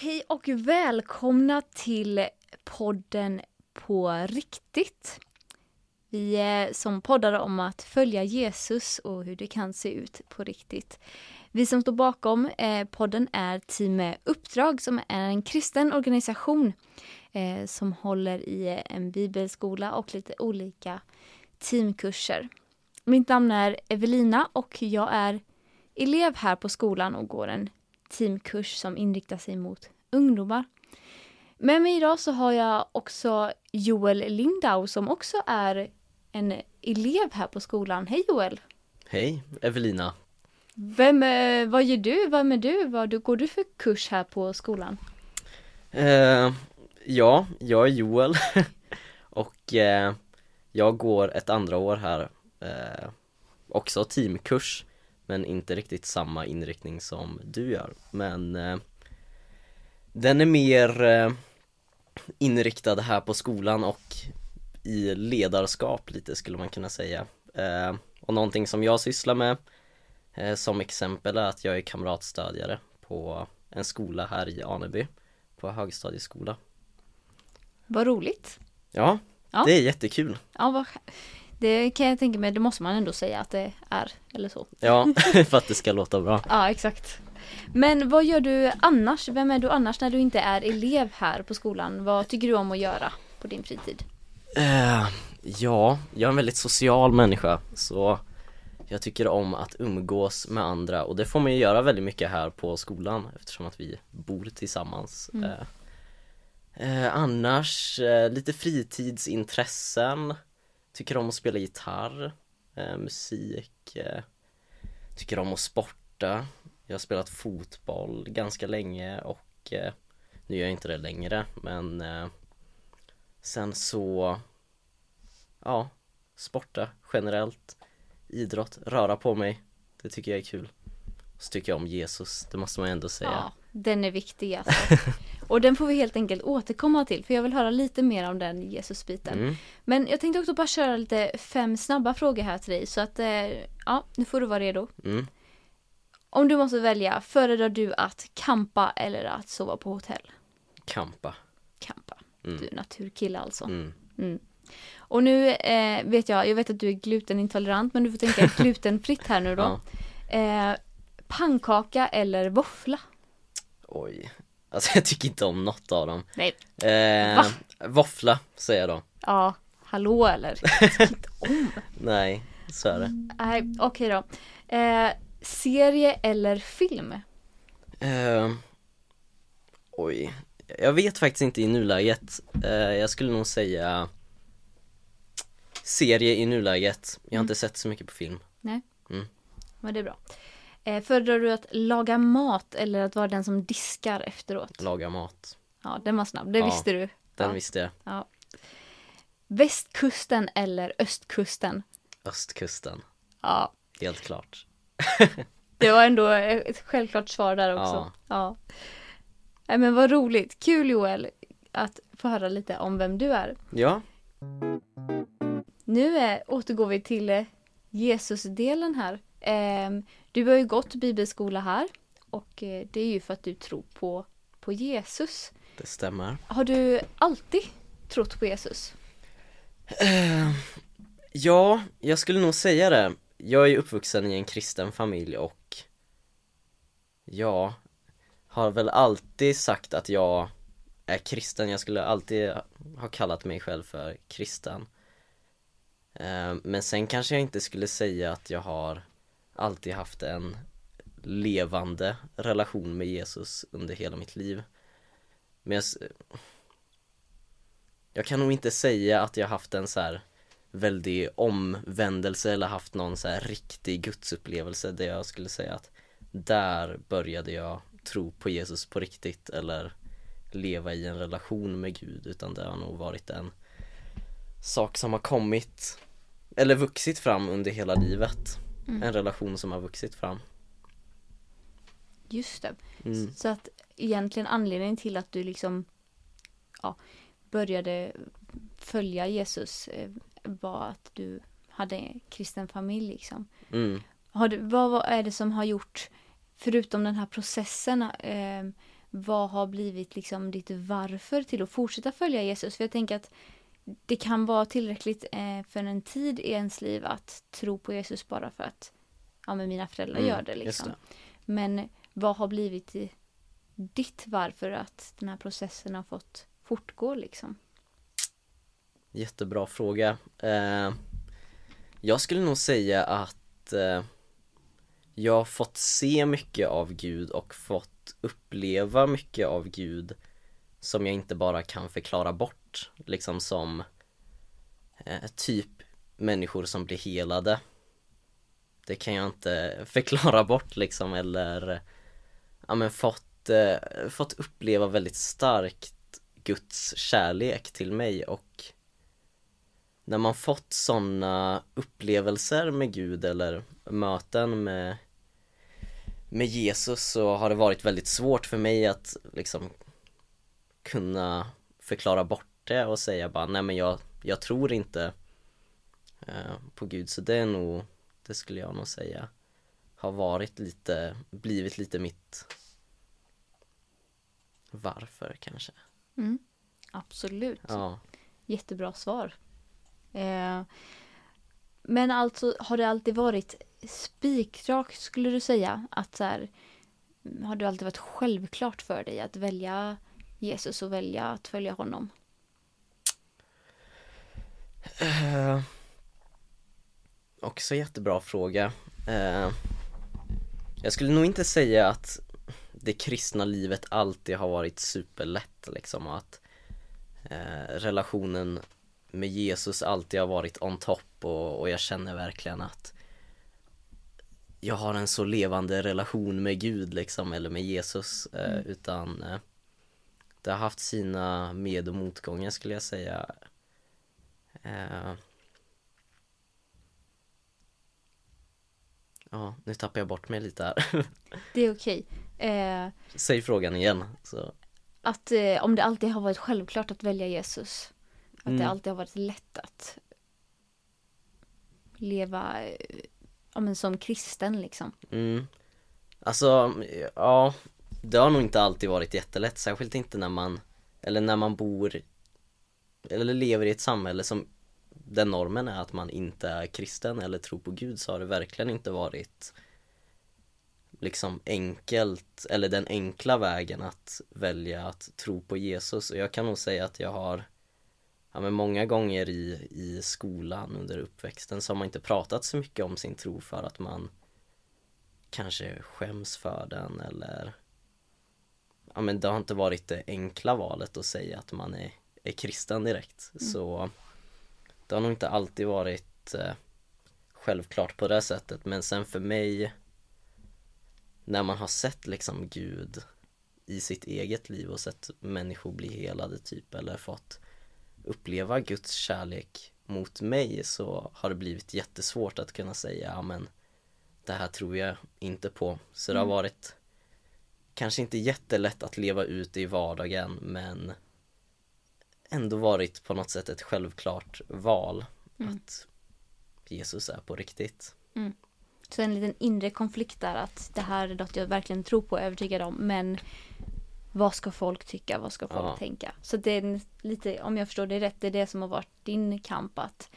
Hej och välkomna till podden På riktigt. Vi är som poddar om att följa Jesus och hur det kan se ut på riktigt. Vi som står bakom eh, podden är Team Uppdrag som är en kristen organisation eh, som håller i en bibelskola och lite olika teamkurser. Mitt namn är Evelina och jag är elev här på skolan och går en teamkurs som inriktar sig mot ungdomar. Med mig idag så har jag också Joel Lindau som också är en elev här på skolan. Hej Joel! Hej Evelina! Vem, eh, vad gör du? Vem är du? Vad går du för kurs här på skolan? Eh, ja, jag är Joel och eh, jag går ett andra år här eh, också teamkurs men inte riktigt samma inriktning som du gör men eh, den är mer eh, inriktad här på skolan och i ledarskap lite skulle man kunna säga eh, och någonting som jag sysslar med eh, som exempel är att jag är kamratstödjare på en skola här i Aneby på högstadieskola Vad roligt! Ja, Ja. det är jättekul Ja, vad, det kan jag tänka mig, det måste man ändå säga att det är, eller så. Ja, för att det ska låta bra Ja, exakt. Men vad gör du annars? Vem är du annars när du inte är elev här på skolan? Vad tycker du om att göra på din fritid? Eh, Ja, jag är en väldigt social människa så jag tycker om att umgås med andra och det får man ju göra väldigt mycket här på skolan eftersom att vi bor tillsammans Mm. eh, eh, Annars, lite fritidsintressen Tycker om att spela gitarr, eh, musik eh, Tycker om att sporta. Jag har spelat fotboll ganska länge och eh, nu gör jag inte det längre men eh, Sen så Ja, sporta generellt. Idrott, röra på mig. Det tycker jag är kul. Så tycker jag om Jesus, det måste man ändå säga Ja, den är viktig alltså. Och den får vi helt enkelt återkomma till för jag vill höra lite mer om den Jesusbiten. mm. Men jag tänkte också bara köra lite fem snabba frågor här till dig så att eh, ja, nu får du vara redo. Mm. Om du måste välja, föredrar du att kampa eller att sova på hotell? Kampa Kampa. Mm. Du är naturkille alltså. mm. Mm. Och nu eh, vet jag, jag vet att du är glutenintolerant men du får tänka glutenfritt här nu då. Ja. Eh, pannkaka eller våffla? Oj Alltså jag tycker inte om något av dem Nej. eh, Va? Våffla säger jag då Ja, hallå eller? Jag tycker inte om. Nej, så är det Nej, okej då. Eh, serie eller film? eh, Oj Jag vet faktiskt inte i nuläget eh, Jag skulle nog säga Serie i nuläget Jag har inte sett så mycket på film Men det är bra. Eh, föredrar du att laga mat eller att vara den som diskar efteråt? Laga mat Ja, den var snabb. Det Ja, visste du. Den ja. visste jag Ja. Västkusten eller östkusten? Östkusten Ja, Helt klart det var ändå ett självklart svar där också. Ja. Ja. Men vad roligt. Kul Joel att få höra lite om vem du är. Ja Nu är, återgår vi till eh, Jesus-delen här. Ehm, du har ju gått bibelskola här och eh, det är ju för att du tror på, på Jesus. Det stämmer Har du alltid trott på Jesus? Eh, Ja, jag skulle nog säga det. Jag är uppvuxen i en kristen familj och ja, har väl alltid sagt att jag är kristen. Jag skulle alltid ha kallat mig själv för kristen. Eh, Men sen kanske jag inte skulle säga att jag har alltid haft en levande relation med Jesus under hela mitt liv. Men jag, jag kan nog inte säga att jag haft en så här väldig omvändelse eller haft någon så här riktig gudsupplevelse där jag skulle säga att där började jag tro på Jesus på riktigt eller leva i en relation med Gud utan det har nog varit en sak som har kommit eller vuxit fram under hela livet en relation som har vuxit fram Just det. mm. Så att egentligen anledningen till att du liksom ja, började följa Jesus eh, var att du hade en kristen familj liksom. Mm. Har du, vad, vad är det som har gjort, förutom den här processen, eh, vad har blivit liksom ditt varför till att fortsätta följa Jesus? För jag tänker att det kan vara tillräckligt eh, för en tid i ens liv att tro på Jesus bara för att ja, men mina föräldrar Mm, gör det. Liksom. det. Men vad har blivit i ditt varför att den här processen har fått fortgå liksom? Jättebra fråga. Eh, jag skulle nog säga att eh, jag har fått se mycket av Gud och fått uppleva mycket av Gud som jag inte bara kan förklara bort, liksom som eh, typ människor som blir helade. Det kan jag inte förklara bort liksom eller ja men fått, eh, fått uppleva väldigt starkt Guds kärlek till mig och när man fått sådana upplevelser med Gud eller möten med med Jesus så har det varit väldigt svårt för mig att liksom kunna förklara bort det och säga bara nej men jag, jag tror inte eh, på Gud så det är nog, det skulle jag nog säga har varit lite, blivit lite mitt varför kanske. Mm. Absolut. Ja. Jättebra svar. Eh, men alltså, har det alltid varit spikrakt skulle du säga? Att så här, har det alltid varit självklart för dig att välja Jesus och välja att följa honom? Eh, också jättebra fråga. Eh, jag skulle nog inte säga att det kristna livet alltid har varit superlätt liksom och att eh, relationen med Jesus alltid har varit on top och, och jag känner verkligen att jag har en så levande relation med Gud liksom eller med Jesus eh, utan det har haft sina med och motgångar skulle jag säga Eh. Ja, nu tappar jag bort mig lite här. Det är okej. Eh, Säg frågan igen. Så. att eh, om det alltid har varit självklart att välja Jesus. Att det Mm. alltid har varit lätt att leva eh, ja, men som kristen liksom. Mm. Alltså, ja, det har nog inte alltid varit jättelätt, särskilt inte när man, eller när man bor, eller lever i ett samhälle som den normen är att man inte är kristen eller tror på Gud så har det verkligen inte varit liksom enkelt, eller den enkla vägen att välja att tro på Jesus. Och jag kan nog säga att jag har Ja men många gånger i, i skolan under uppväxten så har man inte pratat så mycket om sin tro för att man kanske skäms för den eller Ja men det har inte varit det enkla valet att säga att man är, är kristen direkt. Så Det har nog inte alltid varit eh, självklart på det sättet. Men sen för mig När man har sett liksom Gud i sitt eget liv och sett människor bli helade typ eller fått uppleva Guds kärlek mot mig så har det blivit jättesvårt att kunna säga ja men det här tror jag inte på. Så det har varit kanske inte jättelätt att leva ut i vardagen men ändå varit på något sätt ett självklart val att Jesus är på riktigt. Så en liten inre konflikt där att det här är något jag verkligen tror på och är övertygad om men vad ska folk tycka, vad ska folk Ja. tänka? Så det är lite, om jag förstår det rätt, det är det som har varit din kamp att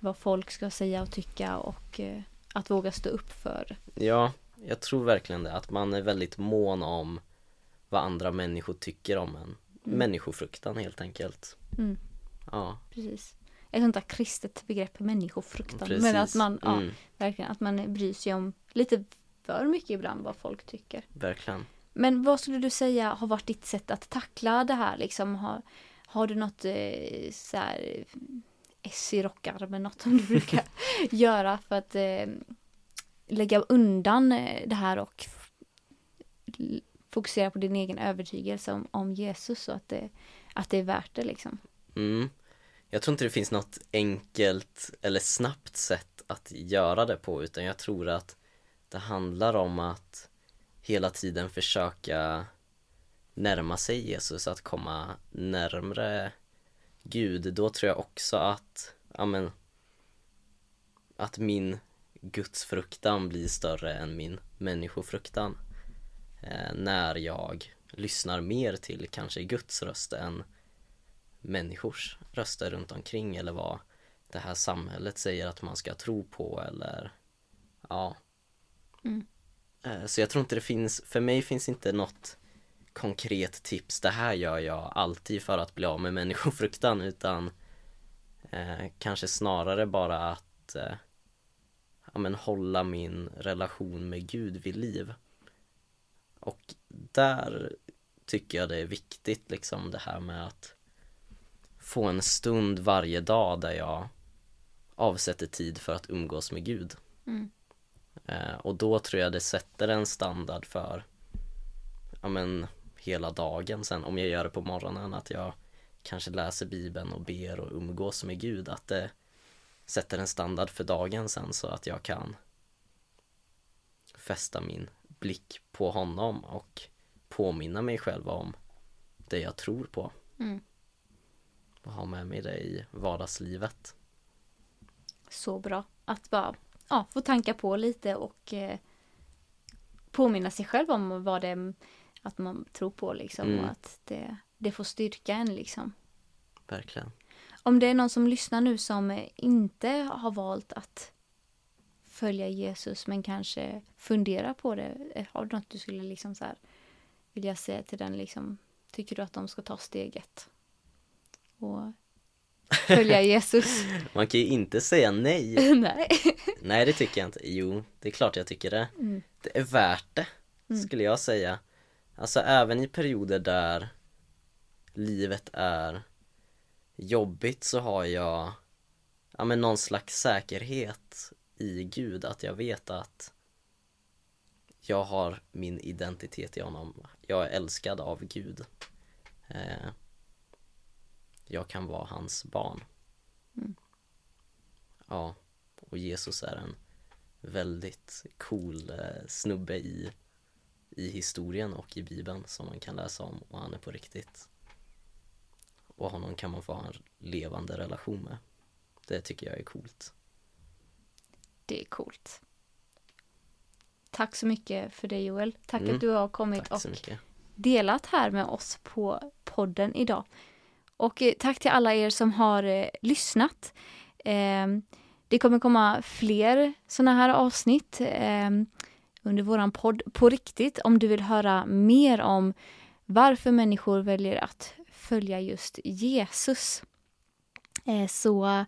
vad folk ska säga och tycka och eh, att våga stå upp för. Ja, jag tror verkligen det. Att man är väldigt mån om vad andra människor tycker om en. Människofruktan helt enkelt. Mm. Ja, Precis. Ett sånt där kristet begrepp, människofruktan. precis. Men att man, ja, Mm, verkligen, att man bryr sig om lite för mycket ibland vad folk tycker. verkligen. Men vad skulle du säga har varit ditt sätt att tackla det här? Liksom, har, har du något eh, så här, S i rockarmen, något som du brukar göra för att eh, lägga undan eh, det här och fokusera på din egen övertygelse om, om Jesus och att det, att det är värt det liksom? Mm. Jag tror inte det finns något enkelt eller snabbt sätt att göra det på utan jag tror att det handlar om att hela tiden försöka närma sig Jesus, att komma närmre Gud. Då tror jag också att, ja men, att min gudsfruktan blir större än min människofruktan. eh, när jag lyssnar mer till kanske Guds röst än människors röster runt omkring eller vad det här samhället säger att man ska tro på eller ja. Mm. Eh, Så jag tror inte det finns, för mig finns inte något konkret tips, det här gör jag alltid för att bli av med människofruktan utan eh, kanske snarare bara att eh, ja, men hålla min relation med Gud vid liv. Och där tycker jag det är viktigt liksom det här med att få en stund varje dag där jag avsätter tid för att umgås med Gud. Mm. Eh, och då tror jag det sätter en standard för ja men hela dagen sen om jag gör det på morgonen att jag kanske läser bibeln och ber och umgås med Gud att det sätter en standard för dagen sen så att jag kan fästa min blick på honom och påminna mig själv om det jag tror på Mm. och ha med mig det i vardagslivet. Så bra att bara ja, få tanka på lite och eh, påminna sig själv om vad det är att man tror på liksom Mm. och att det, det får styrka en liksom. Verkligen. Om det är någon som lyssnar nu som inte har valt att följa Jesus men kanske funderar på det. eh, Har du något du skulle liksom så här vilja säga till den liksom? Tycker du att de ska ta steget? Och följa Jesus? Man kan ju inte säga nej. Nej. Nej det tycker jag inte. Jo, det är klart jag tycker det. Mm. Det är värt det, Mm. skulle jag säga. Alltså även i perioder där livet är jobbigt så har jag ja, men någon slags säkerhet i Gud. Att jag vet att jag har min identitet i honom. Jag är älskad av Gud. Eh, jag kan vara hans barn. Mm. Ja, och Jesus är en väldigt cool eh, snubbe i, i historien och i bibeln som man kan läsa om och han är på riktigt. Och honom kan man få ha en levande relation med. Det tycker jag är coolt. Det är coolt. Tack så mycket för det Joel. Tack Mm. att du har kommit och mycket. delat här med oss på podden idag. Och eh, tack till alla er som har eh, lyssnat. Eh, det kommer komma fler såna här avsnitt eh, under våran podd på riktigt. Om du vill höra mer om varför människor väljer att följa just Jesus. Eh, så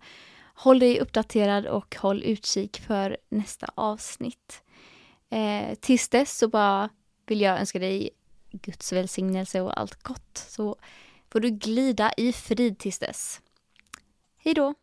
håll dig uppdaterad och håll utkik för nästa avsnitt. Eh, tills dess så bara vill jag önska dig Guds välsignelse och allt gott. Så får du glida i frid tills dess. Hej då!